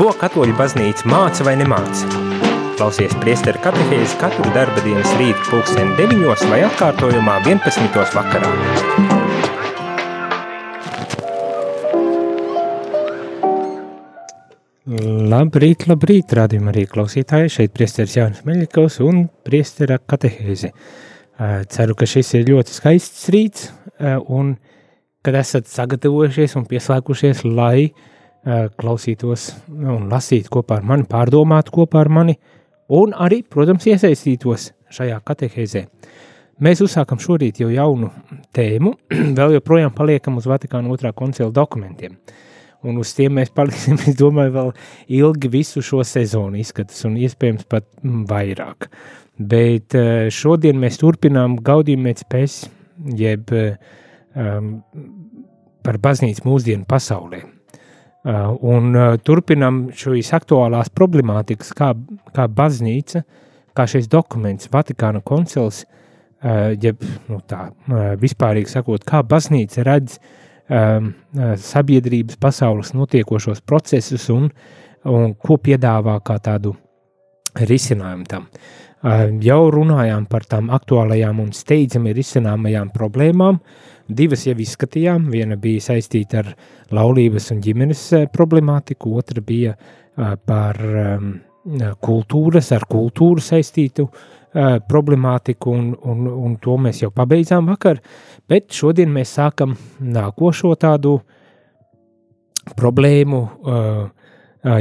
Ko katoļu baznīca māca vai nemāca? Klausies priesteru katehēzi katru darba dienas rītu pulksteni 9 vai atkārtojumā 11. vakarā. Labrīt, labrīt, rādījumā arī klausītāji. Šeit priesteris Jānis Meļikovs un priestera katehēzi. Ceru, ka šis ir ļoti skaists rīts un kad esat sagatavojušies un pieslēgušies, lai klausītos un lasītu kopā ar mani, pārdomātu kopā ar mani un arī, protams, iesaistītos šajā katehēzē. Mēs uzsākam šorīt jau jaunu tēmu, vēl joprojām paliekam uz Vatikāna otrā koncila dokumentiem. Un uz tiem mēs paliksim, es domāju, vēl ilgi visu šo sezonu izskatās, un iespējams pat vairāk. Bet šodien mēs turpinām gaudījumu pēc pēc, jeb um, par baznīcu mūsdienu pasaulē. Uh, un uh, turpinam šīs aktuālās problemātikas, kā, kā baznīca, kā šis dokuments, Vatikāna koncils, uh, jeb nu tā, vispārīgi sakot, kā baznīca redz uh, sabiedrības pasaules notiekošos procesus un, un ko piedāvā kā tādu risinājumu tam. Jau runājām par tām aktuālajām un steidzami risināmajām problēmām, Divas jau izskatījām. Viena bija saistīta ar laulības un ģimenes eh, problemātiku, otra bija eh, par ehm, kultūras, ar kultūru saistītu eh, problemātiku, un, un, un to mēs jau pabeidzām vakar. Bet šodien mēs sākam nākošo tādu problēmu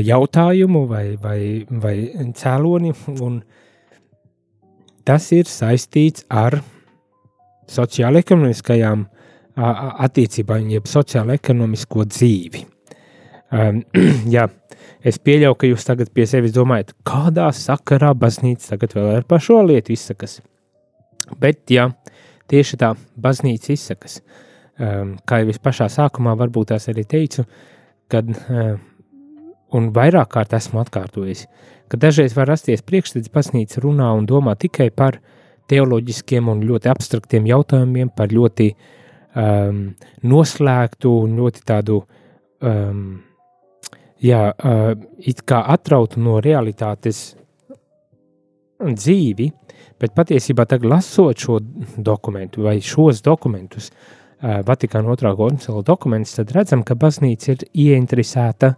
jautājumu vai, vai, vai cēloni, un tas ir saistīts ar sociāla-ekonomiskajām attiecībām, jeb sociālo-ekonomisko dzīvi. Um, jā, es pieļauju, ka jūs tagad pie sevis domājat, kādā sakarā baznīca tagad vēl ar par šo lietu izsakas. Bet, jā, tieši tā baznīca izsakas. Um, kā jau es pašā sākumā varbūt tās arī teicu, kad, um, un vairāk kārt esmu atkārtojis, ka dažreiz var rasties priekšstats baznīca runā un domā tikai par teoloģiskiem un ļoti abstraktiem jautājumiem, par ļoti uh, um, noslēgtu un ļoti tādu, um, jā, uh, it kā atrautu no realitātes dzīvi, bet patiesībā tagad lasot šo dokumentu vai šos dokumentus, uh, Vatikāna otrā koncila dokumentus, tad redzam, ka baznīca ir ieinteresēta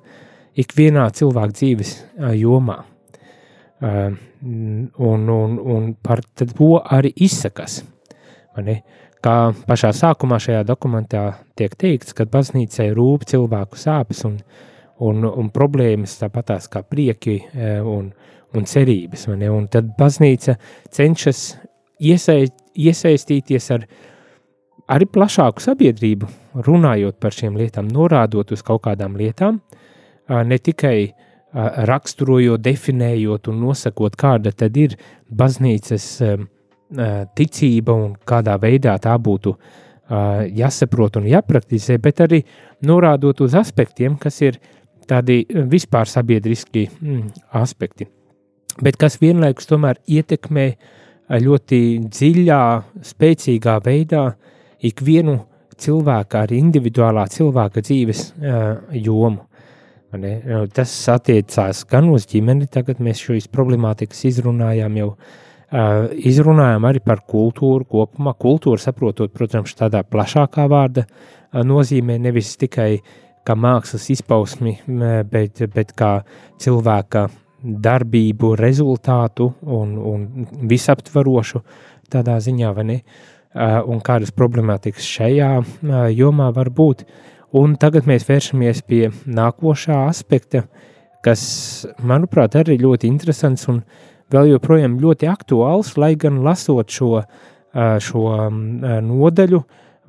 ikvienā cilvēka dzīves uh, jomā. Uh, un, un, un par to arī izsakas. Kā pašā sākumā šajā dokumentā tiek teikts, ka baznīcai rūp cilvēku sāpes un, un, un problēmas, tāpatās kā prieki e, un, un cerības. Un tad baznīca cenšas iesaist, iesaistīties ar arī plašāku sabiedrību, runājot par šīm lietām, norādot uz kaut kādām lietām, ne tikai raksturojot, definējot un nosakot, kāda tad ir baznīcas ticība un kādā veidā tā būtu jāsaprot un jāpraktizē, bet arī norādot uz aspektiem, kas ir tādi vispār sabiedriski mm, aspekti, bet kas vienlaikus tomēr ietekmē ļoti dziļā, spēcīgā veidā ikvienu cilvēka, arī individuālā cilvēka dzīves jomu. Tas attiecās gan uz ģimeni, tagad mēs šīs problemātikas izrunājām jau uh, Uh, izrunājām arī par kultūru kopumā. Kultūra, saprotot, protams, tādā plašākā vārda uh, nozīmē nevis tikai kā mākslas izpausmi, bet, bet kā cilvēka darbību, rezultātu un, un visaptvarošu tādā ziņā, vai ne? Un kādas problemātikas šajā jomā var būt. Un tagad mēs vēršamies pie nākošā aspekta, kas, manuprāt, arī ļoti interesants un uh, vēl joprojām ļoti aktuāls, lai gan lasot šo, šo nodaļu,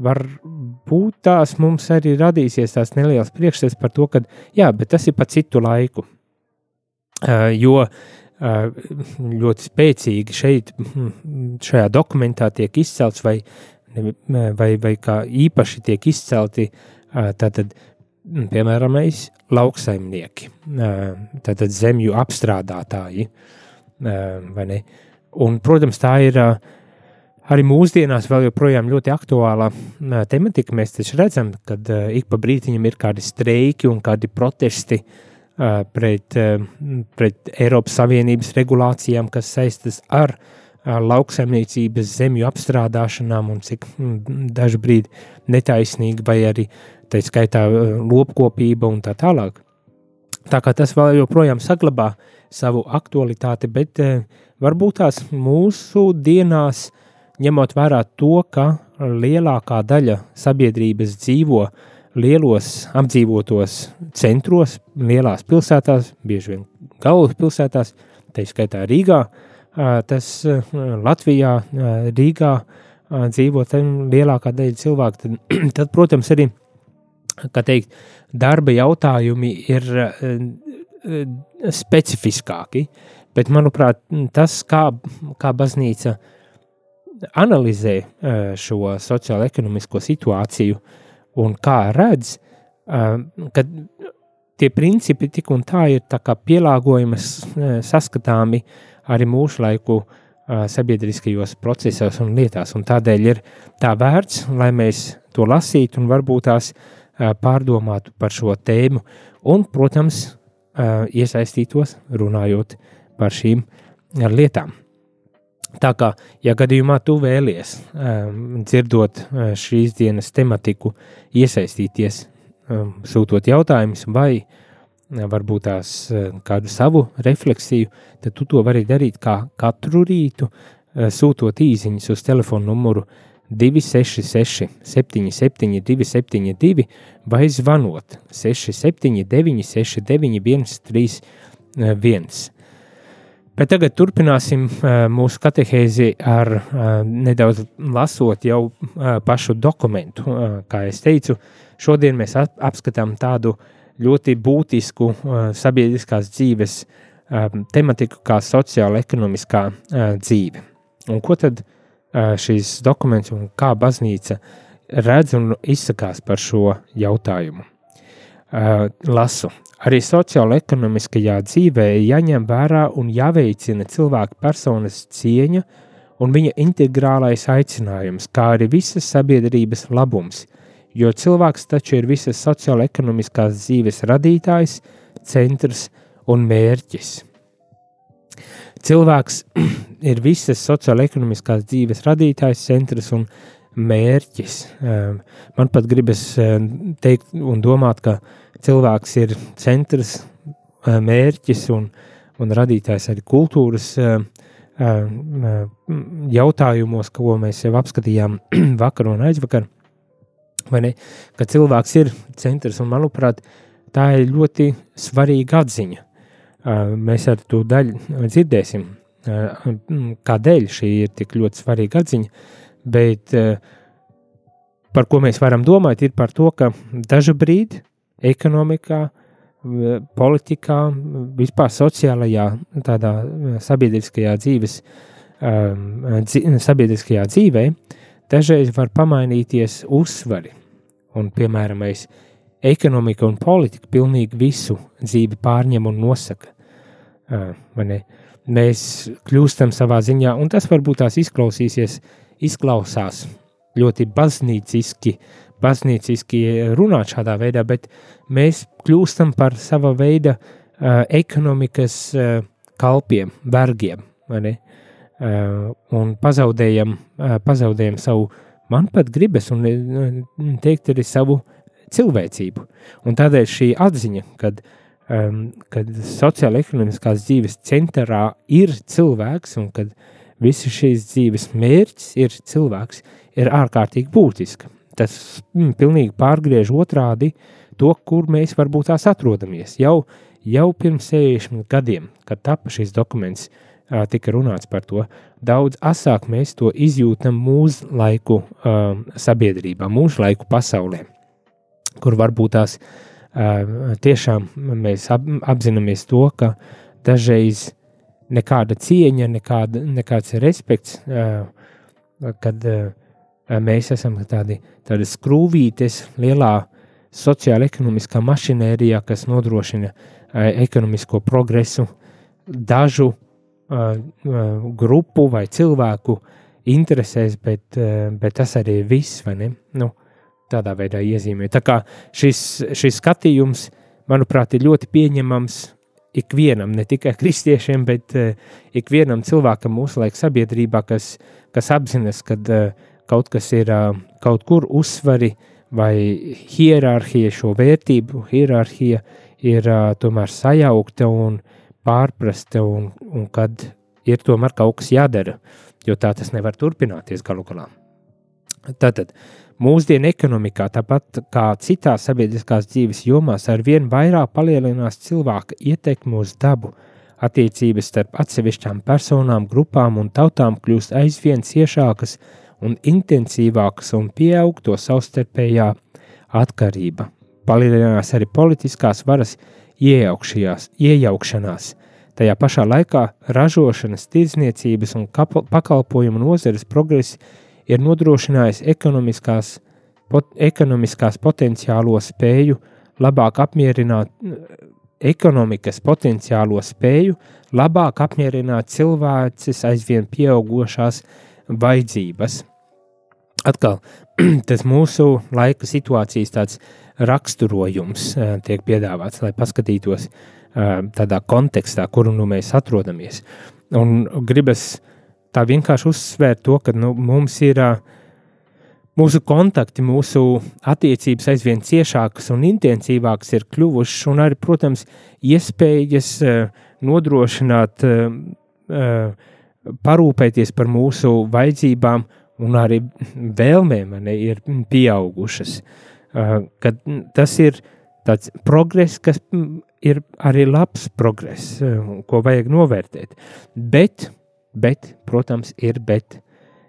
varbūt tās mums arī radīsies tās nelielas priekšstats par to, ka jā, bet tas ir pa citu laiku. Jo ļoti spēcīgi šeit, šajā dokumentā tiek izcelts, vai, vai, vai kā īpaši tiek izcelti tātad, piemēram, lauksaimnieki, tātad zemju apstrādātāji, uh? Un, protams, tā ir arī mūsdienās vēl joprojām ļoti aktuāla tematika. Mēs taču redzam, ka ik pa brītiņam ir kādi streiki un kādi protesti pret, pret Eiropas Savienības regulācijām, kas saistas ar lauksaimniecības zemju apstrādāšanām un cik daži brīdi netaisnīgi vai arī tā skaitā lopkopība un tā tālāk. Tā kā tas vēl joprojām saglabā savu aktualitāti, bet varbūt tās mūsu dienās, ņemot vērā to, ka lielākā daļa sabiedrības dzīvo lielos apdzīvotos centros, lielās pilsētās, bieži vien galvaspilsētās, tā skaitā Rīgā, tas Latvijā, Rīgā dzīvo lielākā daļa cilvēku, tad, tad, protams, arī, kā teikt, darba jautājumi ir specifiskāki, bet, manuprāt, tas, kā, kā baznīca analizē šo sociālo-ekonomisko situāciju, uh, un kā redz, ka tie principi tik un tā ir tā pielāgojamas, saskatāmi arī mūsu laiku sabiedriskajos procesos un lietās, un tādēļ ir tā vērts, lai mēs to lasītu un varbūt tās pārdomātu par šo tēmu, un, protams, iesaistītos runājot par šīm lietām. Tā kā, ja gadījumā tu vēlies, dzirdot šīs dienas tematiku, iesaistīties, sūtot jautājumus vai varbūt tās kādu savu refleksiju, tad tu to vari darīt kā katru rītu, sūtot īsiņas uz telefonu numuru 266, 77, 272 vai zvanot 679, 691, 31. Bet tagad turpināsim uh, mūsu katehēzi ar uh, nedaudz lasot jau uh, pašu dokumentu. Kā jau teicu, šodien mēs ap apskatām tādu ļoti būtisku sabiedriskās dzīves tematiku kā sociāla-ekonomiskā uh, dzīve. Un ko tad uh, šīs dokuments un kā baznīca redz un izsakās par šo jautājumu? Lasu. Arī sociālo-ekonomiskajā dzīvē jāņem vērā un jāveicina cilvēka personas cieņa un viņa integrālais aicinājums, kā arī visas sabiedrības labums, jo cilvēks taču ir visas sociālo-ekonomiskās dzīves radītājs, centrs un mērķis. Cilvēks ir visas sociālo-ekonomiskās dzīves radītājs, centrs un mērķis. Ehm, man pat gribas ehm, teikt un domāt, ka cilvēks ir centrs, eh, mērķis un, un radītājs arī kultūras jautājumos, ko mēs jau apskatījām vakar un aizvakar. Ka cilvēks ir centrs, un manuprāt, tā ir ļoti svarīga atziņa. Mēs ar to daļu dzirdēsim, kādēļ šī ir tik ļoti svarīga atziņa, bet par ko mēs varam domāt, ir par to, ka dažu brīdi ekonomikā, politikā, vispār sociālajā, tādā sabiedriskajā dzīves, sabiedriskajā dzīvē, dažreiz var pamainīties uzsvari. Un, piemēram, ekonomika un politika pilnīgi visu dzīvi pārņem un nosaka. Uh, mēs kļūstam savā ziņā, un tas varbūt tās izklausīsies, izklausās ļoti baznīciski, baznīciski runāt šādā veidā, bet mēs kļūstam par sava veida uh, ekonomikas uh, kalpiem, vergiem, uh, un pazaudējam, uh, pazaudējam savu, man pat gribas, un uh, teikt arī savu cilvēcību. Un tādēļ šī atziņa, kad, um, kad sociāla ekonomiskās dzīves centrā ir cilvēks, un kad visi šīs dzīves mērķis ir cilvēks, ir ārkārtīgi būtiska tas mm, pilnīgi pārgriež otrādi to, kur mēs varbūt tās atrodamies. Jau, jau pirms 60 gadiem, kad tapa šis dokuments, tika runāts par to, daudz asāk mēs to izjūtam mūsu laiku uh, sabiedrībā, mūsu laiku pasaulē, kur varbūt tās uh, tiešām mēs ap, apzināmies to, ka dažreiz nekāda cieņa, nekāda, nekāds respekts, kad mēs esam tādi, tādi skrūvītes lielā sociāla ekonomiskā mašinērijā, kas nodrošina ekonomisko progresu dažu grupu vai cilvēku interesēs, bet, bet tas arī ir viss, vai ne? Nu, tādā veidā iezīmē. Tā kā šis, šis skatījums manuprāt, ir ļoti pieņemams ikvienam, ne tikai kristiešiem, bet uh, ikvienam cilvēkam mūsu laika sabiedrībā, kas, kas apzinas, ka uh, kaut kas ir uh, kaut kur uzsvari vai hierarhija, šo vērtību hierarhija ir uh, tomēr sajaukta un pārprasta, un, un kad ir tomēr kaut kas jādara, jo tā tas nevar turpināties galu galā. Tātad mūsdienu ekonomikā, tāpat kā citās sabiedriskās dzīves jomās, ar vien vairāk palielinās cilvēka ietekmi uz dabu. Attiecības starp atsevišķām personām, grupām un tautām kļūst aizvien ciešākas un intensīvākas un pieaug to savstarpējā atkarība. Palielinās arī politiskās varas iejaukšanās. Tajā pašā laikā ražošanas, tirdzniecības un pakalpojumu nozares progress ir nodrošinājis ekonomiskās, pot, ekonomiskās potenciālo spēju labāk apmierināt ekonomikas potenciālo spēju labāk apmierināt cilvēces aizvien pieaugušās vajadzības. Atkal, tas mūsu laika situācijas tāds raksturojums tiek piedāvāts, lai paskatītos tādā kontekstā, kuru nu mēs atrodamies. Un gribas tā vienkārši uzsvērt to, ka nu, mums ir mūsu kontakti, mūsu attiecības aizvien ciešākas un intensīvākas ir kļuvušas, un arī, protams, iespējas nodrošināt, parūpēties par mūsu vajadzībām un arī vēlmēm ne, ir pieaugušas. Kad tas ir tāds progress, kas ir arī labs progress, ko vajag novērtēt. Bet bet, protams, ir, bet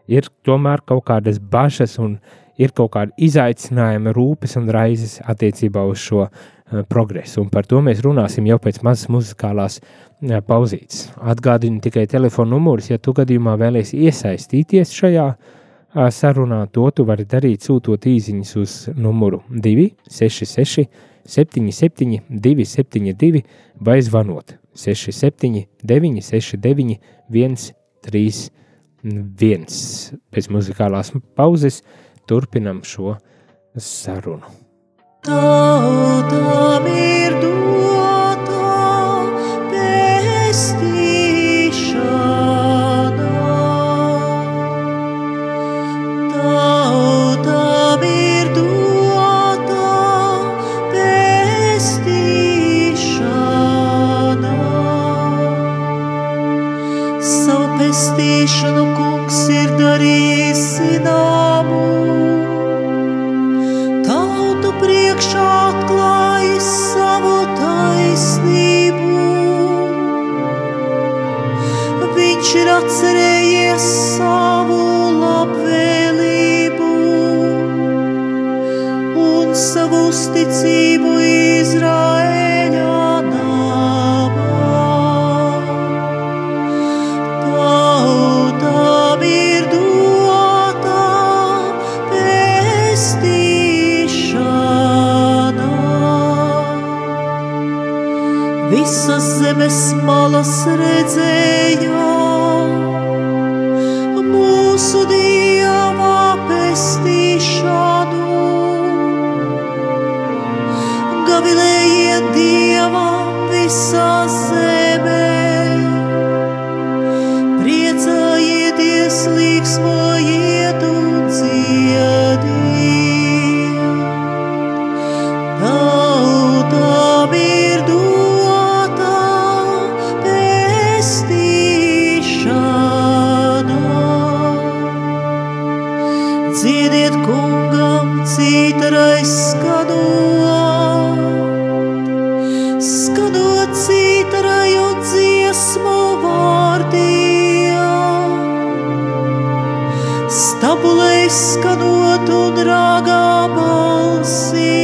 ir tomēr kaut kādas bažas un ir kaut kāda izaicinājuma, rūpes un raizes attiecībā uz šo uh, progresu. Un par to mēs runāsim jau pēc mazas muzikālās uh, pauzītes. Atgādinu tikai telefonu numurus, ja tu gadījumā vēlies iesaistīties šajā uh, sarunā, to tu vari darīt sūtot īziņas uz numuru 266 77 272 vai zvanot 67 969 131. Pēc muzikālās pauzes turpinam šo sarunu. Tautam ir dota Savu pestīšanu kungs ir darījis zināmu. 忘れず skanot citarai un dziesmu vārdiem. Stabulei skanot un rāgā balsī,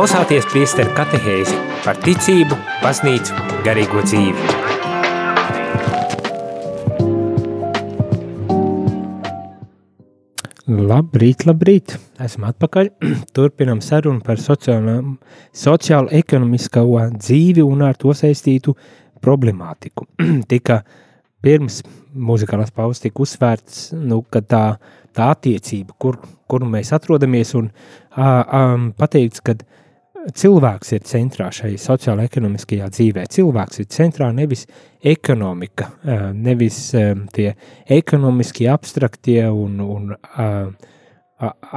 klausāties priesteru katehēzi par ticību, baznīcu, garīgo dzīvi. Labrīt, labrīt! Esam atpakaļ. Turpinam sarunu par sociālo-ekonomisko dzīvi un ar to saistītu problemātiku. Tika pirms muzikālās pauzes tika uzsvērts, nu, ka tā, tā attiecība, kur, kur mēs atrodamies, un a, a, pateikts, ka uh, cilvēks ir centrā šai sociālo-ekonomiskajā dzīvē. Cilvēks ir centrā nevis ekonomika, nevis tie ekonomiski abstraktie un, un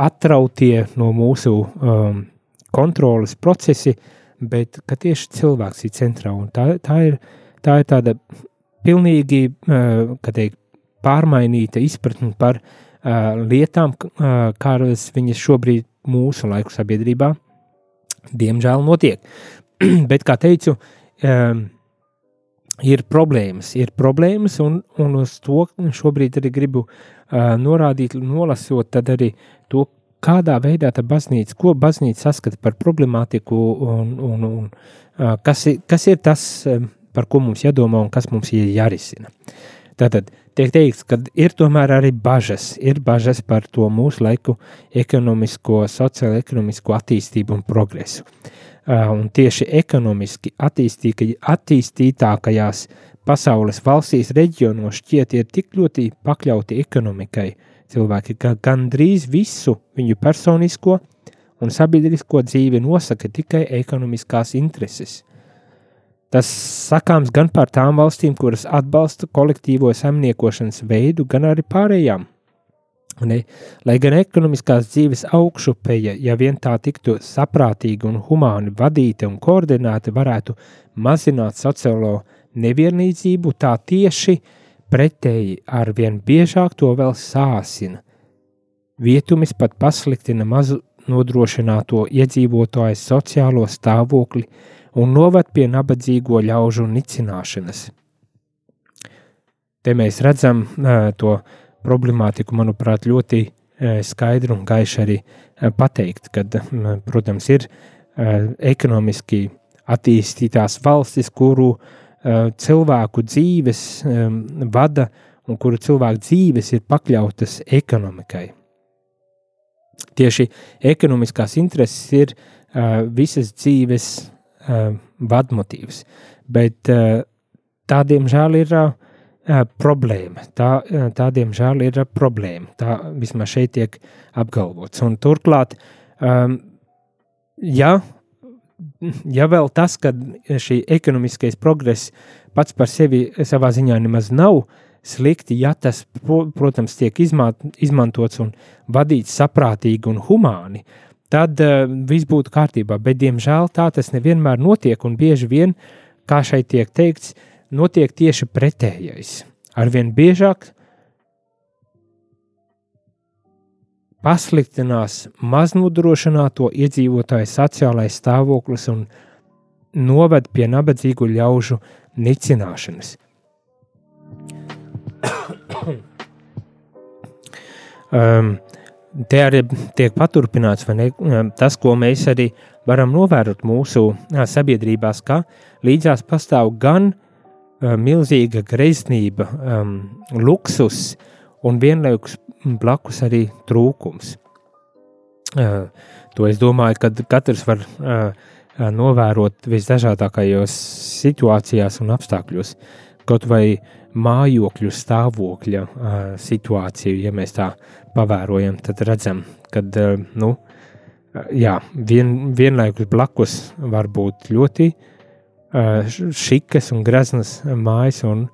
atrautie no mūsu kontrolas procesi, bet tieši cilvēks ir centrā. Tā, tā, ir, tā ir tāda pilnīgi teikt, pārmainīta izpratne par lietām, kādas viņas šobrīd mūsu laiku sabiedrībā diemžēl notiek. Bet, kā teicu, um, ir problēmas, ir problēmas, un, un uz to šobrīd arī gribu uh, norādīt, nolasot arī to, kādā veidā tā baznīca, ko baznīca saskata par problemātiku, un, un, un uh, kas, ir, kas ir tas, um, par ko mums jādomā un kas mums ir jārisina. Tātad tiek teikts, ka ir tomēr arī bažas, ir bažas par to mūsu laiku ekonomisko, sociālo-ekonomisko attīstību un progresu. Un tieši ekonomiski attīstītākajās pasaules valstīs reģionos šķiet ir tik ļoti pakļauti ekonomikai cilvēki, ka gandrīz visu viņu personisko un sabiedrisko dzīvi nosaka tikai ekonomiskās intereses. Tas sakāms gan par tām valstīm, kuras atbalsta kolektīvo saimniekošanas veidu, gan arī pārējām. Ne, lai gan ekonomiskās dzīves augšupeja, ja vien tā tiktu saprātīgi un humāni vadīta un koordinēta, varētu mazināt sociālo nevienlīdzību, tā tieši pretēji ar vien biežāk to vēl sāsina. Vietumis pat pasliktina mazu nodrošināto iedzīvotāju sociālo stāvokli, un noved pie nabadzīgo ļaužu nicināšanas. Te mēs redzam to problemātiku, manuprāt, ļoti skaidri un gaiši arī pateikt, kad, protams, ir ekonomiski attīstītās valstis, kuru cilvēku dzīves vada un kuru cilvēku dzīves ir pakļautas ekonomikai. Tieši ekonomiskās intereses ir visas dzīves uh, vadmotīvs. Bet uh, tā, diemžēl, ir uh, problēma. Tā, uh, tā, diemžēl, ir uh, problēma. Tā vismaz šeit tiek apgalvots. Un turklāt, um, ja, ja vēl tas, ka šī ekonomiskais progress pats par sevi savā ziņā nemaz nav slikti, ja tas, protams, tiek izmantots un vadīts saprātīgi un humāni, tad uh, viss būtu kārtībā. Bet, diemžēl, tā tas nevienmēr notiek, un bieži vien, kā šeit tiek teikts, notiek tieši pretējais. Arvien biežāk pasliktinās maznodrošināto iedzīvotāju sociālais stāvoklis un noved pie nabadzīgu ļaužu nicināšanas. um, te arī tiek paturpināts ne, tas, ko mēs arī varam novērot mūsu sabiedrībās, ka līdzās pastāv gan uh, milzīga greznība, um, luksus un vienlaikus blakus arī trūkums. Uh, to es domāju, ka katrs var uh, novērot visdažādākajos situācijās un apstākļos. Kaut vai mājokļu stāvokļa uh, situāciju, ja mēs tā pavērojam, tad redzam, ka uh, nu, jā, vien, vienlaikus blakus var būt ļoti uh, šikas un greznas mājas un,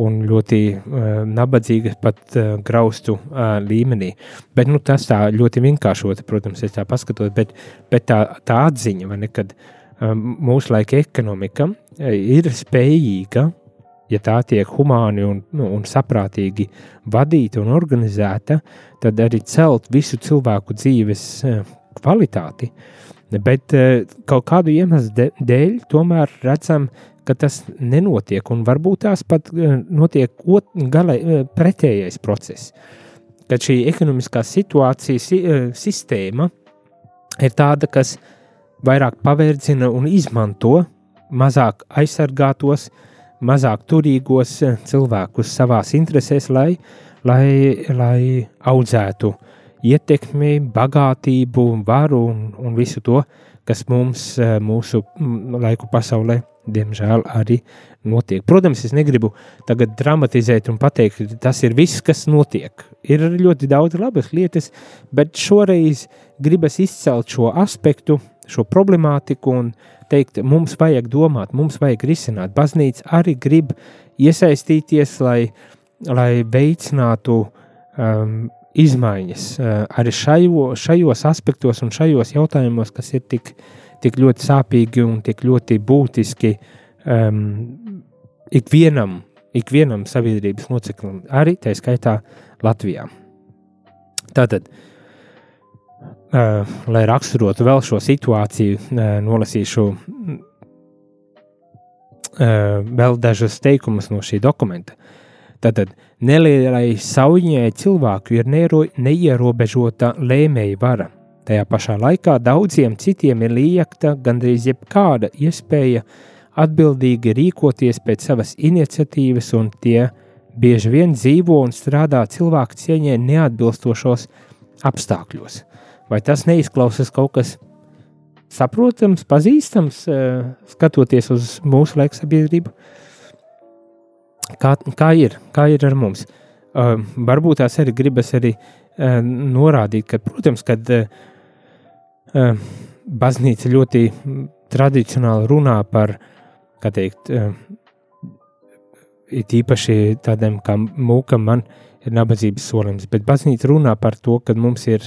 un ļoti uh, nabadzīgas pat uh, graustu uh, līmenī. Bet nu, tas tā ļoti vienkāršoti, protams, es tā paskatos, bet, bet tā, tā atziņa, vai ne, kad uh, mūsu laika ekonomika ir spējīga ja tā tiek humāni un, nu, un saprātīgi vadīta un organizēta, tad arī celt visu cilvēku dzīves eh, kvalitāti. Bet eh, kaut kādu iemeslu dēļ tomēr redzam, ka tas nenotiek, un varbūt tās pat eh, notiek ot, gala, pretējais process. Kad šī ekonomiskā situācija, sistēma ir tāda, kas vairāk pavērdzina un izmanto mazāk aizsargātos, uh, mazāk turīgos cilvēkus savās interesēs, lai, lai, lai audzētu ietekmi, bagātību, varu un, un visu to, kas mums mūsu laiku pasaulē, diemžēl, arī notiek. Protams, es negribu tagad dramatizēt un pateikt, ka tas ir viss, kas notiek. Ir ļoti daudz labas lietas, bet šoreiz gribas izcelt šo aspektu, šo problemātiku un teikt, mums vajag domāt, mums vajag risināt. Baznīca arī grib iesaistīties, lai, lai veicinātu um, izmaiņas uh, arī šajo, šajos aspektos un šajos jautājumos, kas ir tik, tik ļoti sāpīgi un tik ļoti būtiski um, ikvienam, ikvienam sabiedrības loceklim, arī tā skaitā Latvijā. Tātad, uh, lai raksturotu vēl šo situāciju, uh, nolasīšu uh, vēl dažus teikumus no šī dokumenta. Tātad, nelielai sauņai cilvēku ir neiro, neierobežota lēmēja vara. Tajā pašā laikā daudziem citiem ir liekta gandrīz jebkāda iespēja atbildīgi rīkoties pēc savas iniciatīvas, un tie bieži vien dzīvo un strādā cilvēku cieņai neatbilstošos apstākļos. Vai tas neizklausās kaut kas saprotams, pazīstams, eh, skatoties uz mūsu laiku sabiedrību? Kā, kā ir? Kā ir ar mums? Uh, varbūt tās arī gribas arī uh, norādīt, ka, protams, kad uh, baznīca ļoti tradicionāli runā par uh, kā teikt, eh, it īpaši tādiem kā mūkam, man ir nabadzības solījums. Bet baznīca runā par to, ka mums ir,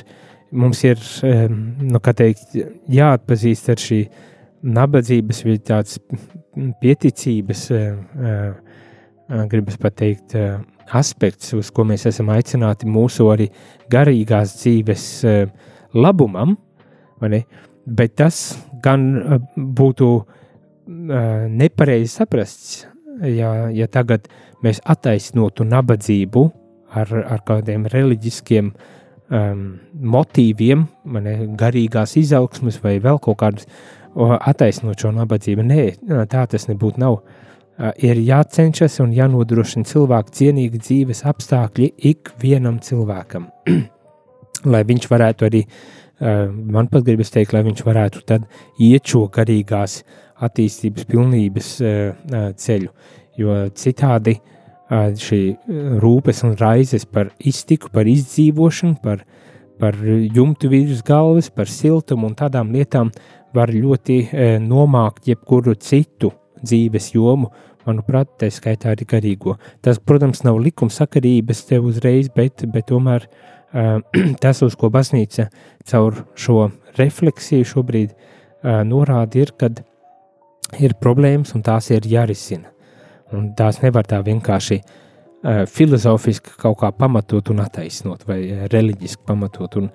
mums ir eh, nu, teikt, jāatpazīst ar šī nabadzības vai tādas pieticības, eh, gribas pateikt, aspekts, uz ko mēs esam aicināti mūsu arī garīgās dzīves labumam, bet tas gan būtu nepareizi saprasts, ja, ja tagad mēs attaisnotu nabadzību ar, ar kādiem reliģiskiem um, motīviem, ne, garīgās izaugsmes vai vēl kaut kādus attaisnot šo nabadzību. Nē, tā tas nebūtu nav. Uh, ir jācenšas un jānodrošina cilvēku cienīgi dzīves apstākļi ikvienam cilvēkam, lai viņš varētu arī, uh, man pat gribas teikt, lai viņš varētu tad iet šo garīgās attīstības pilnības ceļu, jo citādi šī rūpes un raizes par iztiku, par izdzīvošanu, par, par jumtu virs galvas, par siltumu un tādām lietām var ļoti nomākt jebkuru citu dzīves jomu, manuprāt, tā skaitā arī garīgo. Tas, protams, nav likumsakarības tev uzreiz, bet, bet tomēr tas, uz ko baznīca caur šo refleksiju šobrīd norāda, ir, kad ir problēmas un tās ir jārisina. Un tās nevar tā vienkārši uh, filozofiski kaut kā pamatot un attaisnot, vai uh, reliģiski pamatot un,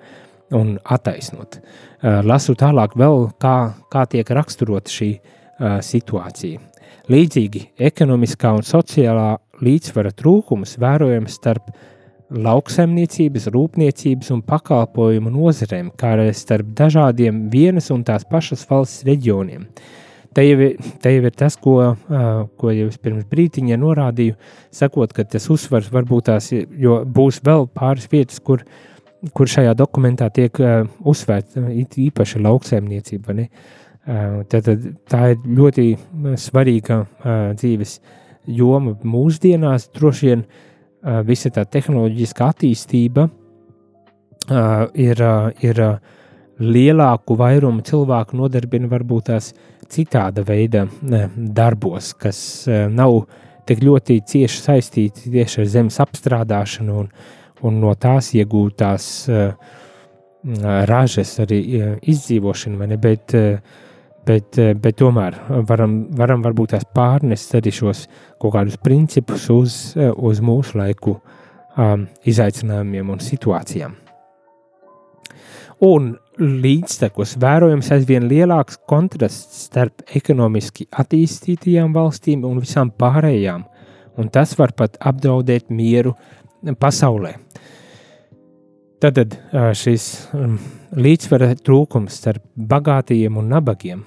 un attaisnot. Uh, lasu tālāk, vēl kā, kā tiek raksturota šī uh, situācija. Līdzīgi ekonomiskā un sociālā līdzsvara trūkums vērojams starp lauksaimniecības, rūpniecības un pakalpojumu nozarēm, kā arī starp dažādiem vienas un tās pašas valsts reģioniem. Te jau, te jau ir tas, ko, ko jau pirms brīdiņa norādīju, sakot, ka tas uzsvars varbūt tās, būs vēl pāris vietas, kur, kur šajā dokumentā tiek uzsvērta īpaši lauksēmniecība. Uh, tad, tad tā ir ļoti svarīga uh, dzīves joma mūsdienās. Droši vien uh, visa tā tehnoloģiskā attīstība uh, ir, uh, ir uh, lielāku vairumu cilvēku nodarbina varbūt tās citāda veida darbos, kas nav tik ļoti cieši saistīti tieši ar zemes apstrādāšanu un, un no tās iegūtās ražas arī izdzīvošanu, bet, bet, bet tomēr varam, varam varbūt tās pārnest arī šos kaut kādus principus uz, uz mūsu laiku um, izaicinājumiem un situācijām. Un līdztekus vērojams aizvien lielāks kontrasts starp ekonomiski attīstītajām valstīm un visām pārējām, un tas var pat apdraudēt mieru pasaulē. Tad šis līdzsvara trūkums starp bagātiem un nabagiem,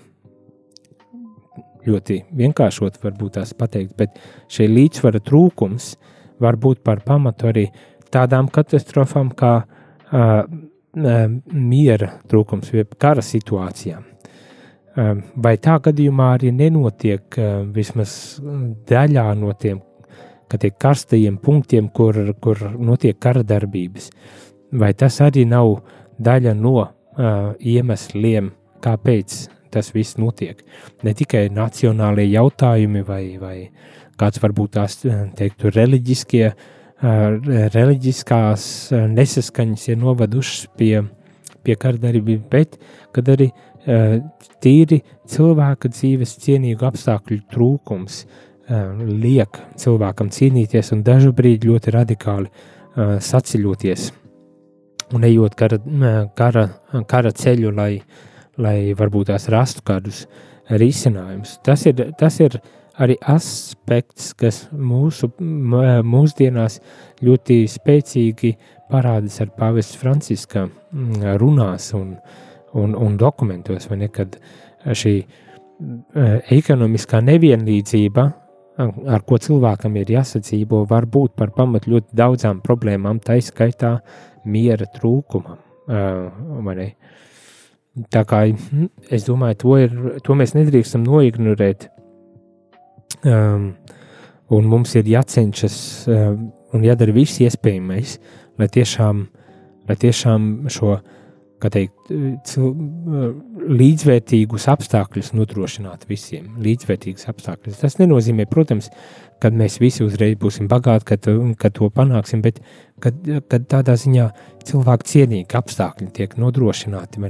ļoti vienkāršot varbūt tās pateikt, bet šī līdzsvara trūkums var būt par pamatu arī tādām katastrofām kā uh, miera trūkums vai kara situācijām. Vai tā gadījumā arī nenotiek vismaz daļā no tiem karstajiem punktiem, kur, kur notiek kara darbības? Vai tas arī nav daļa no uh, iemesliem, kāpēc tas viss notiek? Ne tikai nacionālie jautājumi vai, vai kāds varbūt tās teiktu reliģiskie uh, reliģiskās nesaskaņas ir novadušas pie, pie kardarbības, bet kad arī tīri cilvēka dzīves cienīgu apstākļu trūkums liek cilvēkam cīnīties un dažu brīdi ļoti radikāli saceļoties un ejot kara, kara, kara ceļu, lai, lai varbūt tās rastu kādus risinājumus. Tas ir, tas ir arī aspekts, kas mūsu mūsdienās ļoti spēcīgi parādās ar Pāvesta Franciska runās un, un, un dokumentos, vai nekad šī ekonomiskā nevienlīdzība, ar ko cilvēkam ir jāsadzīvo, var būt par pamatu ļoti daudzām problēmām, tā izskaitā miera trūkumam. Tā kā es domāju, to, ir, to mēs nedrīkstam noignorēt Um, un mums ir jācenšas um, un jādara viss iespējamais, lai tiešām, lai tiešām šo teikt, cil, līdzvērtīgus apstākļus nodrošināt visiem. Līdzvērtīgus apstākļus. Tas nenozīmē, protams, ka mēs visi uzreiz būsim bagāti, kad, kad to panāksim, bet kad, kad tādā ziņā cilvēku cienīgi apstākļi tiek nodrošināti,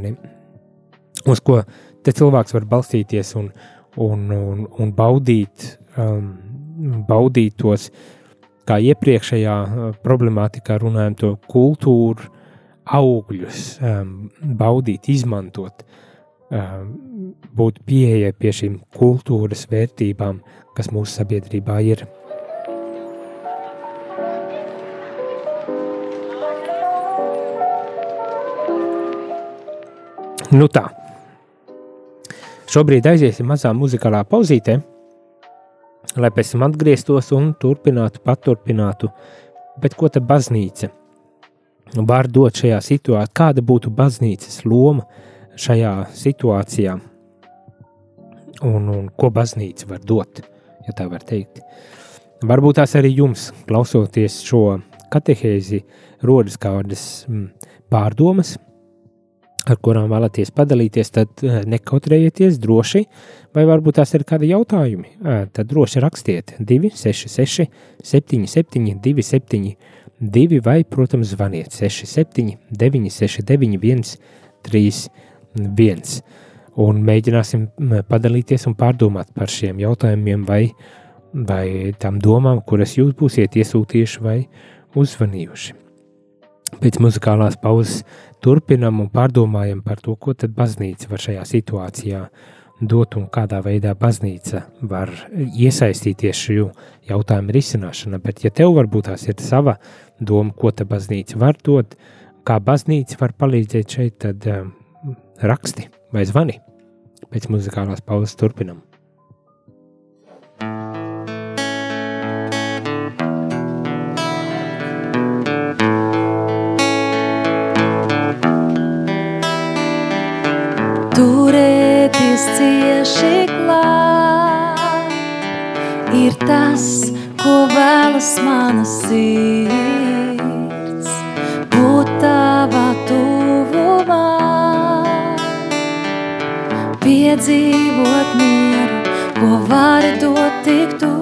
uz ko cilvēks var balstīties un, un, un, un baudīt um, baudīt tos, kā iepriekšējā uh, problemātikā runājam, to kultūru augļus, um, baudīt, izmantot, um, būt pieejai pie šīm kultūras vērtībām, kas mūsu sabiedrībā ir. Nu tā. Šobrīd aiziesim mazā muzikālā pauzītē lai pēc tam atgrieztos un turpinātu, paturpinātu. Bet ko tad baznīca var dot šajā situācijā? Kāda būtu baznīcas loma šajā situācijā? Un, un ko baznīca var dot, ja tā var teikt? Varbūt tās arī jums, klausoties šo katehēzi, rodas kādas mm, pārdomas, ar kurām vēlaties padalīties, tad eh, nekautrējieties droši, vai varbūt tās ir kādi jautājumi. Eh, tad droši rakstiet 266, 77, 27, 2 vai, protams, zvaniet 67, 969, 131. Un mēģināsim padalīties un pārdomāt par šiem jautājumiem vai, vai tām domām, kuras jūs būsiet iesūtījuši vai uzvanījuši. Pēc muzikālās pauzes turpinam un pārdomājam par to, ko tad baznīca var šajā situācijā dot un kādā veidā baznīca var iesaistīties šajā jautājuma risināšanā. Bet, ja tev varbūt tās ir sava doma, ko ta baznīca var dot, kā baznīca var palīdzēt šeit, tad um, raksti vai zvani. Pēc muzikālās pauzes turpinam. turēties cieši klāt, ir tas, ko vēlas mana sirds, piedzīvot mieru, ko vari dot tik tu.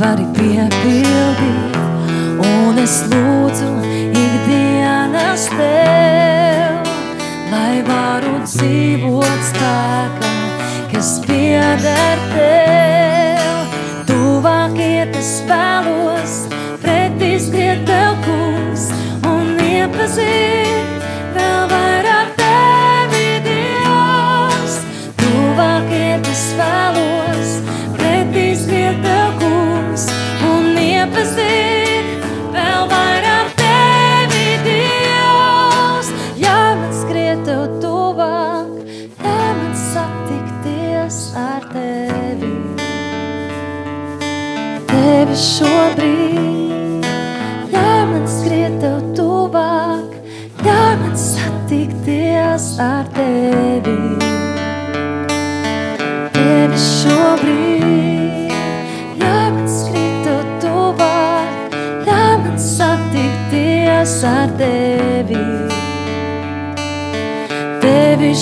vari piepildīt, un es lūdzu ikdienas tev, lai varu dzīvot spēkā, kas pieder tev. Tuvāk iet es vēlos, pretī skriet tev kungs un iepazīt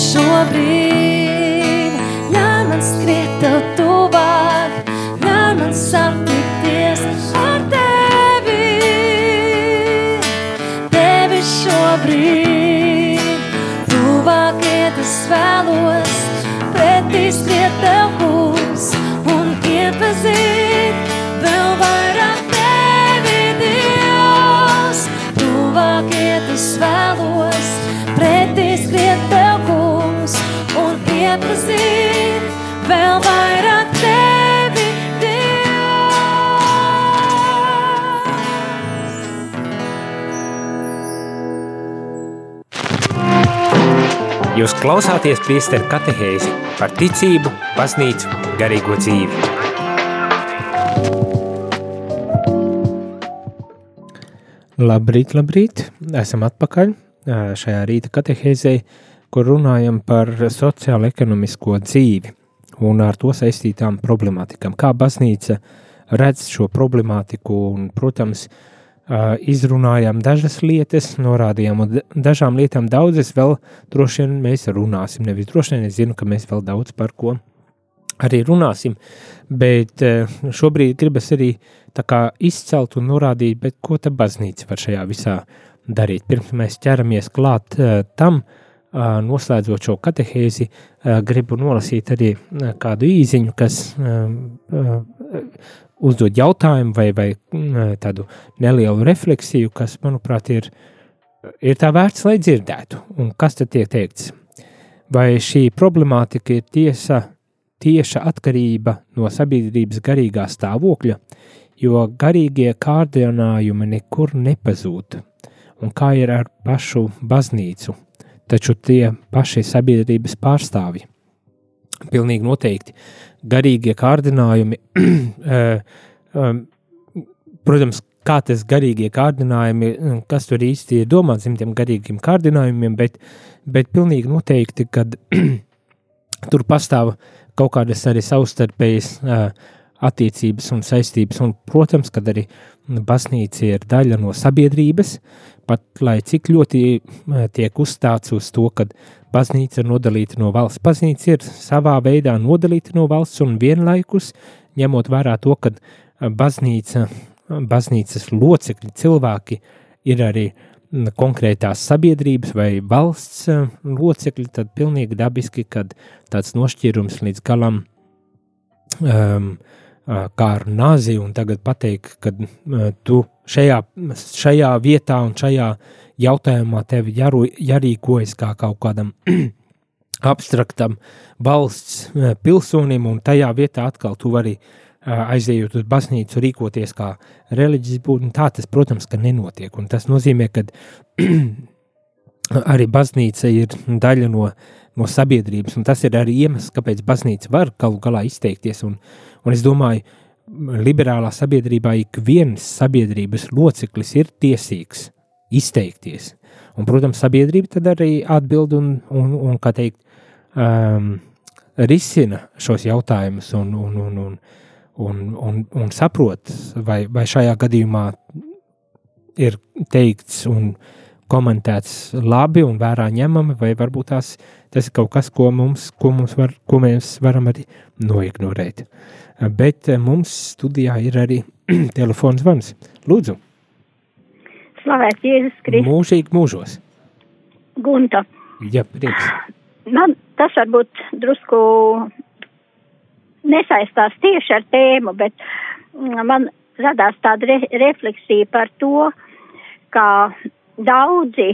šobrīd, Jūs klausāties priesteru katehēzi par ticību, baznīcu, garīgo dzīvi. Labrīt, labrīt! Esam atpakaļ šajā rīta katehēzē, kur runājam par sociālo-ekonomisko dzīvi un ar to saistītām problemātikām. Kā baznīca redz šo problemātiku un, protams, izrunājām dažas lietas, norādījām dažām lietām daudzas vēl droši vien mēs runāsim. Nevis droši vien es zinu, ka mēs vēl daudz par ko arī runāsim, bet šobrīd gribas arī tā kā izcelt un norādīt, bet ko ta baznīca var šajā visā darīt. Pirms mēs ķeramies klāt tam, uh, noslēdzot šo katehēzi, gribu nolasīt arī kādu īziņu, kas uzdod jautājumu vai, vai tādu nelielu refleksiju, kas, manuprāt, ir, ir tā vērts, lai dzirdētu. Un kas tad tiek teikts? Vai šī problemātika ir tiesa tieša atkarība no sabiedrības garīgā stāvokļa, jo garīgie kārdinājumi nekur nepazūd. Un kā ir ar pašu baznīcu, taču tie paši sabiedrības pārstāvji. Pilnīgi noteikti garīgie kārdinājumi, protams, kā tas garīgie kārdinājumi, kas tur īsti ir domāts zem tiem garīgiem kārdinājumiem, bet, bet pilnīgi noteikti, kad tur pastāv kaut kādas arī savstarpējas attiecības un saistības, un, protams, kad arī baznīca ir daļa no sabiedrības, pat lai cik ļoti tiek uzstāts uz to, ka baznīca ir nodalīta no valsts. Baznīca ir savā veidā nodalīta no valsts un vienlaikus, ņemot vērā to, ka baznīca, baznīcas locekļi, cilvēki ir arī konkrētās sabiedrības vai valsts locekļi, tad pilnīgi dabiski, kad tāds nošķīrums līdz galam um, kā ar nāzi, un tagad pateikt, ka uh, tu šajā, šajā vietā un šajā jautājumā tev jāru, jārīkojas kā kaut kādam abstraktam valsts pilsonim, un tajā vietā atkal tu vari uh, aizejot uz baznīcu, rīkoties kā reliģijas būtne. Tā tas, protams, ka nenotiek, un tas nozīmē, ka arī baznīca ir daļa no no sabiedrības, un tas ir arī iemesls, kāpēc baznīca var galu galā izteikties, un, un es domāju, liberālā sabiedrībā ik viens sabiedrības loceklis ir tiesīgs izteikties, un, protams, sabiedrība tad arī atbild un, un, un kā teikt, um, risina šos jautājumus un, un, un, un, un, un, un saprot, vai, vai šajā gadījumā ir teikts un komentēts labi un vērā ņemami, vai varbūt tās, tas ir kaut kas, ko, mums, ko, mums var, ko mēs varam arī noignorēt. Bet mums studijā ir arī telefons zvans. Lūdzu! Slavēts Jēzus Kristus! Mūžīgi mūžos! Gunta! Jā, prieks! Man tas varbūt drusku nesaistās tieši ar tēmu, bet mm, man radās tāda re refleksija par to, ka daudzi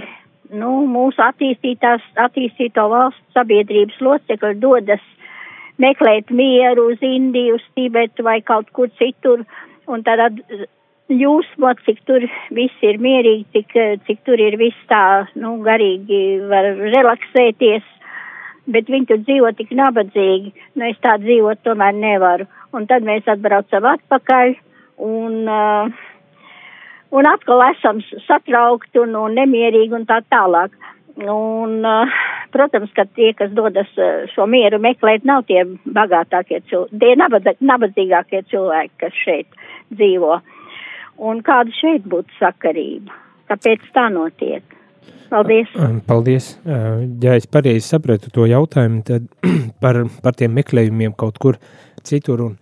nu, mūsu attīstītās, attīstīto valstu sabiedrības locekļi dodas meklēt mieru uz Indiju, uz Tibetu vai kaut kur citur, un tad jūsmot, cik tur viss ir mierīgi, cik, cik tur ir viss tā, nu, garīgi var relaksēties, bet viņi tur dzīvo tik nabadzīgi, nu es tā dzīvot tomēr nevaru. Un tad mēs atbraucam atpakaļ un, uh, un atkal esam satraukti un, un nemierīgi un tā tālāk. Un, uh, protams, ka tie, kas dodas uh, šo mieru meklēt, nav tie bagātākie cilvēki, tie nabad, nabadzīgākie cilvēki, kas šeit dzīvo. Un kāda šeit būtu sakarība? Kāpēc tā notiek? Paldies! Paldies! Ja es pareizi sapratu to jautājumu, tad par, par tiem meklējumiem kaut kur citur un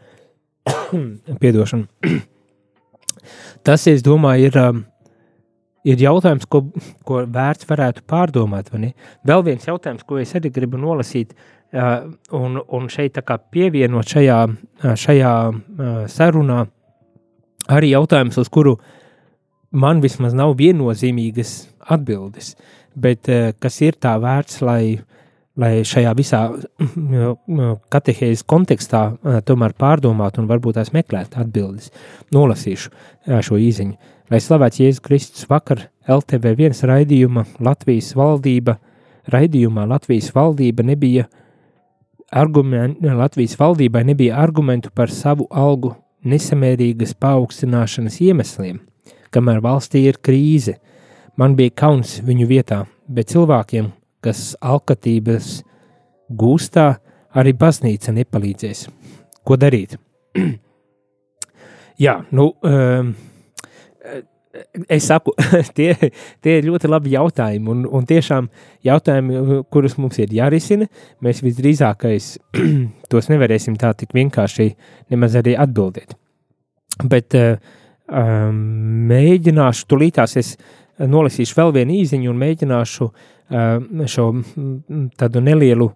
piedošanu. Tas, es domāju, ir, ir jautājums, ko, ko vērts varētu pārdomāt. Vēl viens jautājums, ko es arī gribu nolasīt, un, un šeit pievienot šajā, šajā sarunā, arī jautājums, uz kuru man vismaz nav viennozīmīgas atbildes, bet kas ir tā vērts, lai, lai šajā visā katehēzes kontekstā tomēr pārdomātu un varbūt tās meklētu atbildes. Nolasīšu šo īziņu. Lai slavēts Jēzus Kristus vakar LTV1 raidījuma Latvijas valdība, raidījumā Latvijas valdība nebija argumentu, Latvijas valdībai nebija argumentu par savu algu nesamērīgas paaugstināšanas iemesliem, kamēr valstī ir krīze. Man bija kauns viņu vietā, bet cilvēkiem, kas alkatības gūstā, arī baznīca nepalīdzēs. Ko darīt? Jā, nu, um, es saku, tie, tie ir ļoti labi jautājumi, un, un tiešām jautājumi, kurus mums ir jārisina, mēs visdrīzākais tos nevarēsim tā tik vienkārši nemaz arī atbildēt. Bet um, mēģināšu, tulītās es nolasīšu vēl vienu īziņu un mēģināšu šo tādu nelielu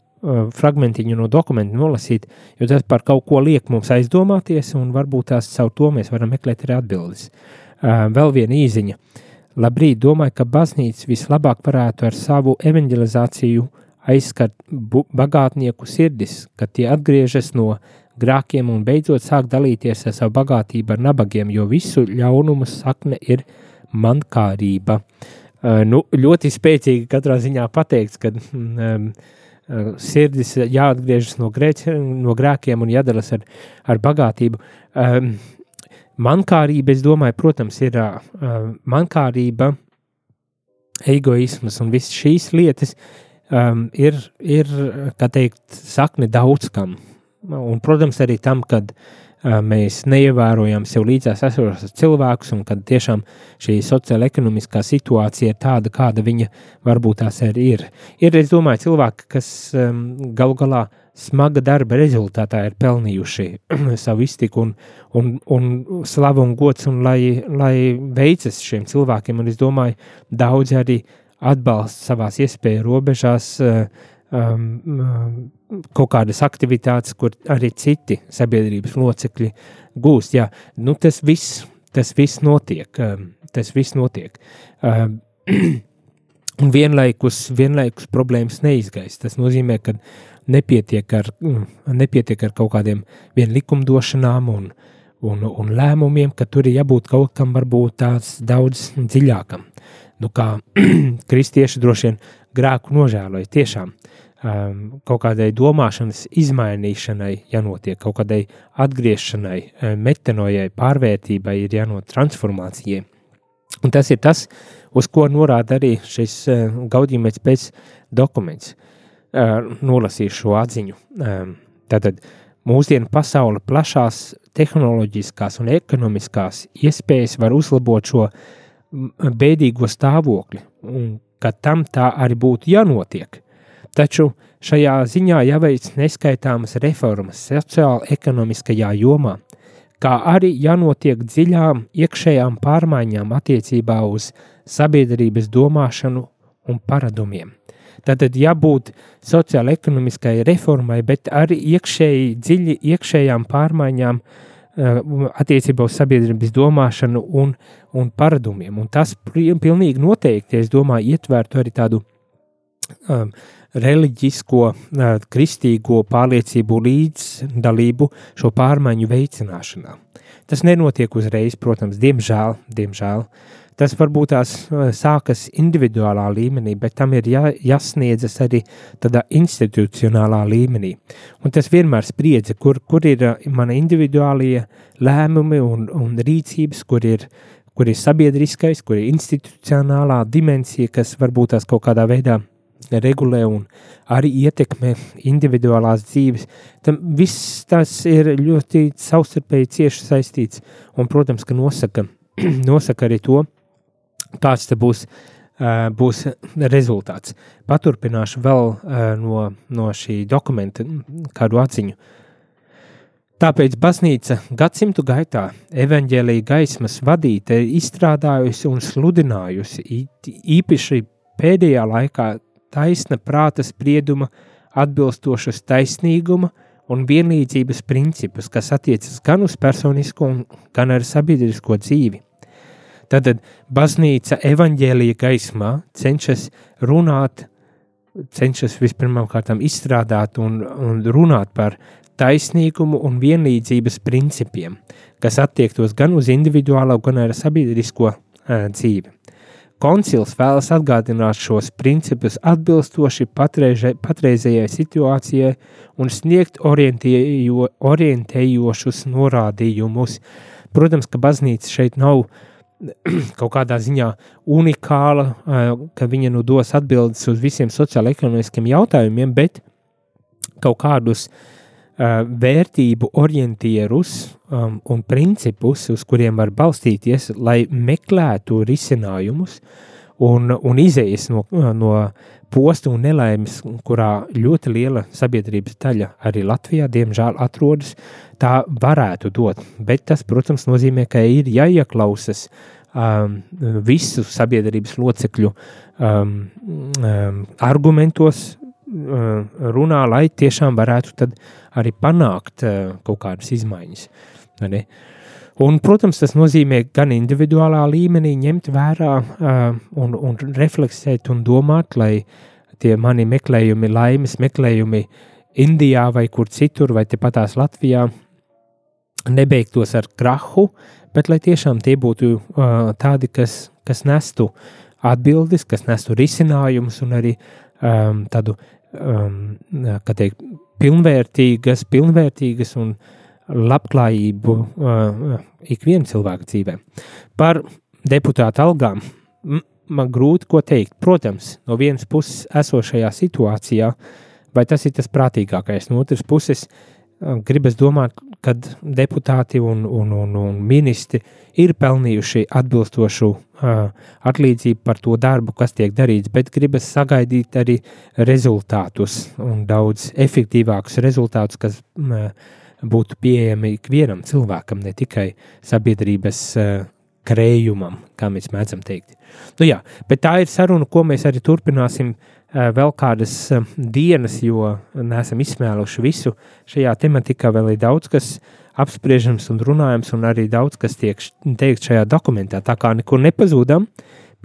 fragmentiņu no dokumentu nolasīt, jo tas par kaut ko liek mums aizdomāties, un varbūt tās caur to mēs varam meklēt arī atbildes. Vēl viena īziņa. Labrīt, domāju, ka baznīca vislabāk varētu ar savu evanģelizāciju aizskart bagātnieku sirdis, kad tie atgriežas no grākiem un beidzot sāk dalīties ar savu bagātību ar nabagiem, jo visu ļaunumu sakne ir mankārība. Uh, nu, ļoti spēcīgi katrā ziņā pateikts, ka um, sirdis jāatgriežas no, grēķi, no grēkiem un jādalās ar, ar bagātību. Um, mankārība, es domāju, protams, ir uh, mankārība, egoisms un visas šīs lietas um, ir, ir, kā teikt, sakne daudz kam. Un, protams, arī tam, kad uh, mēs neievērojam sev līdzās esošos cilvēkus, un kad tiešām šī sociāla ekonomiskā situācija ir tāda, kāda viņa varbūt tās arī ir. Ir, es domāju, cilvēki, kas um, galu galā smaga darba rezultātā ir pelnījuši savu iztiku un, un, un slavu un gods, un lai, lai veicas šiem cilvēkiem, un es domāju, daudzi arī atbalsta savās iespēju robežās um, um, kaut kādas aktivitātes, kur arī citi sabiedrības locekļi gūst. Jā, nu, tas viss, tas viss notiek. Um, tas viss notiek. Um, un vienlaikus, vienlaikus problēmas neizgaist. Tas nozīmē, ka nepietiek ar, mm, nepietiek ar kaut kādiem likumdošanām un, un, un lēmumiem, ka tur ir jābūt kaut kam varbūt tāds daudz dziļākam. Nu, kā kristieši droši vien grēku nožēloja tiešām um, kaut kādai domāšanas izmainīšanai jānotiek, kaut kādai atgriešanai, um, metanojai, pārvērtībai ir jānotiek transformācijai. Un tas ir tas, uz ko norāda arī šis uh, gaudījumais pēc dokuments. nolasīju šo atziņu. Tātad mūsdienu pasaule plašās tehnoloģiskās un ekonomiskās iespējas var uzlabot šo bēdīgo stāvokli, un ka tam tā arī būtu jānotiek. Taču šajā ziņā jāveic neskaitāmas reformas sociāla-ekonomiskajā jomā, kā arī jānotiek dziļām iekšējām pārmaiņām attiecībā uz sabiedrības domāšanu un paradumiem. Tātad jābūt sociāla-ekonomiskai reformai, bet arī iekšēji, dziļi iekšējām pārmaiņām uh, attiecībā uz sabiedrības domāšanu un, un paradumiem. Un tas pilnīgi noteikti, es domāju, ietvērtu arī tādu um, reliģisko, uh, kristīgo pārliecību līdzdalību šo pārmaiņu veicināšanā. Tas nenotiek uzreiz, protams, diemžēl, diemžēl. Tas varbūt tās sākas individuālā līmenī, bet tam ir jā, jāsniedzas arī tādā institucionālā līmenī. Un tas vienmēr spriedzi, kur, kur ir mana individuālie lēmumi un, un rīcības, kur ir, kur ir sabiedriskais, kur ir institucionālā dimensija, kas varbūt tās kaut kādā veidā regulē un arī ietekmē individuālās dzīves. Tam viss tas ir ļoti savstarpēji cieši saistīts un, protams, ka nosaka, nosaka arī to, kāds būs, uh, būs rezultāts. Paturpināšu vēl no, no šī dokumenta kādu atziņu. Tāpēc baznīca gadsimtu gaitā evaņģēlīja gaismas vadīte izstrādājusi un sludinājusi īpaši pēdējā laikā taisna prāta sprieduma atbilstošas taisnīguma un vienlīdzības principus, kas attiecas gan uz personisko, gan arī sabiedrisko dzīvi. Tātad baznīca evaņģēlīja gaismā cenšas runāt, cenšas vispirmām kārtām izstrādāt un, un runāt par taisnīgumu un vienlīdzības principiem, kas attiektos gan uz individuālo, gan arī sabiedrisko uh, dzīvi. Koncils vēlas atgādināt šos principus atbilstoši patreize, patreizējai situācijai un sniegt orientējo, orientējošus norādījumus. Protams, ka baznīca šeit nav kaut kādā ziņā unikāla, ka viņa nu dos atbildes uz visiem sociāla-ekonomiskiem jautājumiem, bet kaut kādus uh, vērtību orientierus um, un principus, uz kuriem var balstīties, lai meklētu risinājumus un, un izējas no, no posta un nelaimes, kurā ļoti liela sabiedrības daļa arī Latvijā, diemžēl, atrodas, tā varētu dot. Bet tas, protams, nozīmē, ka ir jāieklausas um, visu sabiedrības locekļu um, um, argumentos, runā, lai tiešām varētu arī panākt uh, kaut kādas izmaiņas. Un, protams, tas nozīmē gan individuālā līmenī ņemt vērā uh, un, un refleksēt un domāt, lai tie mani meklējumi, laimes meklējumi Indijā vai kur citur, vai tepatās Latvijā, nebeigtos ar krahu, bet lai tiešām tie būtu uh, tādi, kas, kas nestu atbildes, kas nestu risinājumus un arī um, tādu, um, teikt, pilnvērtīgas, pilnvērtīgas un labklājību uh, ikviena cilvēka dzīvē. Par deputātu algām man grūti ko teikt. Protams, no vienas puses esošajā situācijā, vai tas ir tas prātīgākais, no otras puses uh, gribas domāt, ka deputāti un, un, un, un ministri ir pelnījuši atbilstošu uh, atlīdzību par to darbu, kas tiek darīts, bet gribas sagaidīt arī rezultātus un daudz efektīvākus rezultātus, kas uh, būtu pieejami ikvienam cilvēkam, ne tikai sabiedrības uh, krējumam, kā mēs mēdzam teikt. Nu, jā, bet tā ir saruna, ko mēs arī turpināsim uh, vēl kādas uh, dienas, jo neesam izsmēluši visu. Šajā tematikā vēl ir daudz kas apspriežams un runājams, un arī daudz kas tiek teikt šajā dokumentā. Tā kā nekur nepazūdam,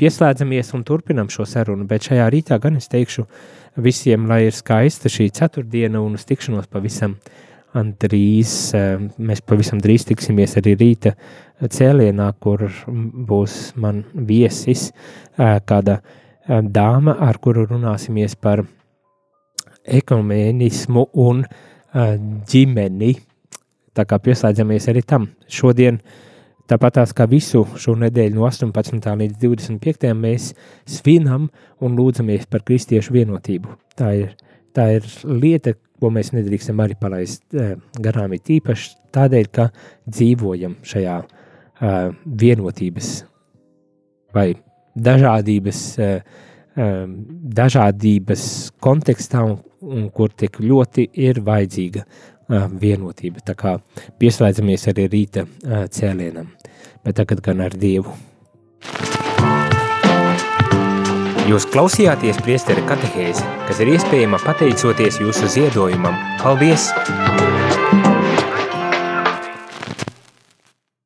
pieslēdzamies un turpinam šo sarunu, bet šajā rītā gan es teikšu visiem, lai ir skaista šī ceturtdiena un uz tikšanos pavisam drīz, eh, mēs pavisam drīz tiksimies arī rīta cēlienā, kur būs man viesis eh, kāda eh, dāma, ar kuru runāsimies par ekonomismu un ģimeni. Tā kā pieslēdzamies arī tam. Šodien, tāpat kā visu šo nedēļu no 18. līdz 25. mēs svinam un lūdzamies par kristiešu vienotību. Tā ir tā ir lieta, ko mēs nedrīkstam arī palaist uh, garām, ir tīpaši tādēļ, ka dzīvojam šajā vienotības vai dažādības, uh, um, dažādības kontekstā, un, un kur tik ļoti ir vajadzīga uh, vienotība. Tā kā pieslēdzamies arī rīta cēlienam, bet tagad gan ar Dievu. Jūs klausījāties priesteri katehēzi, kas ir iespējama pateicoties jūsu ziedojumam. Paldies!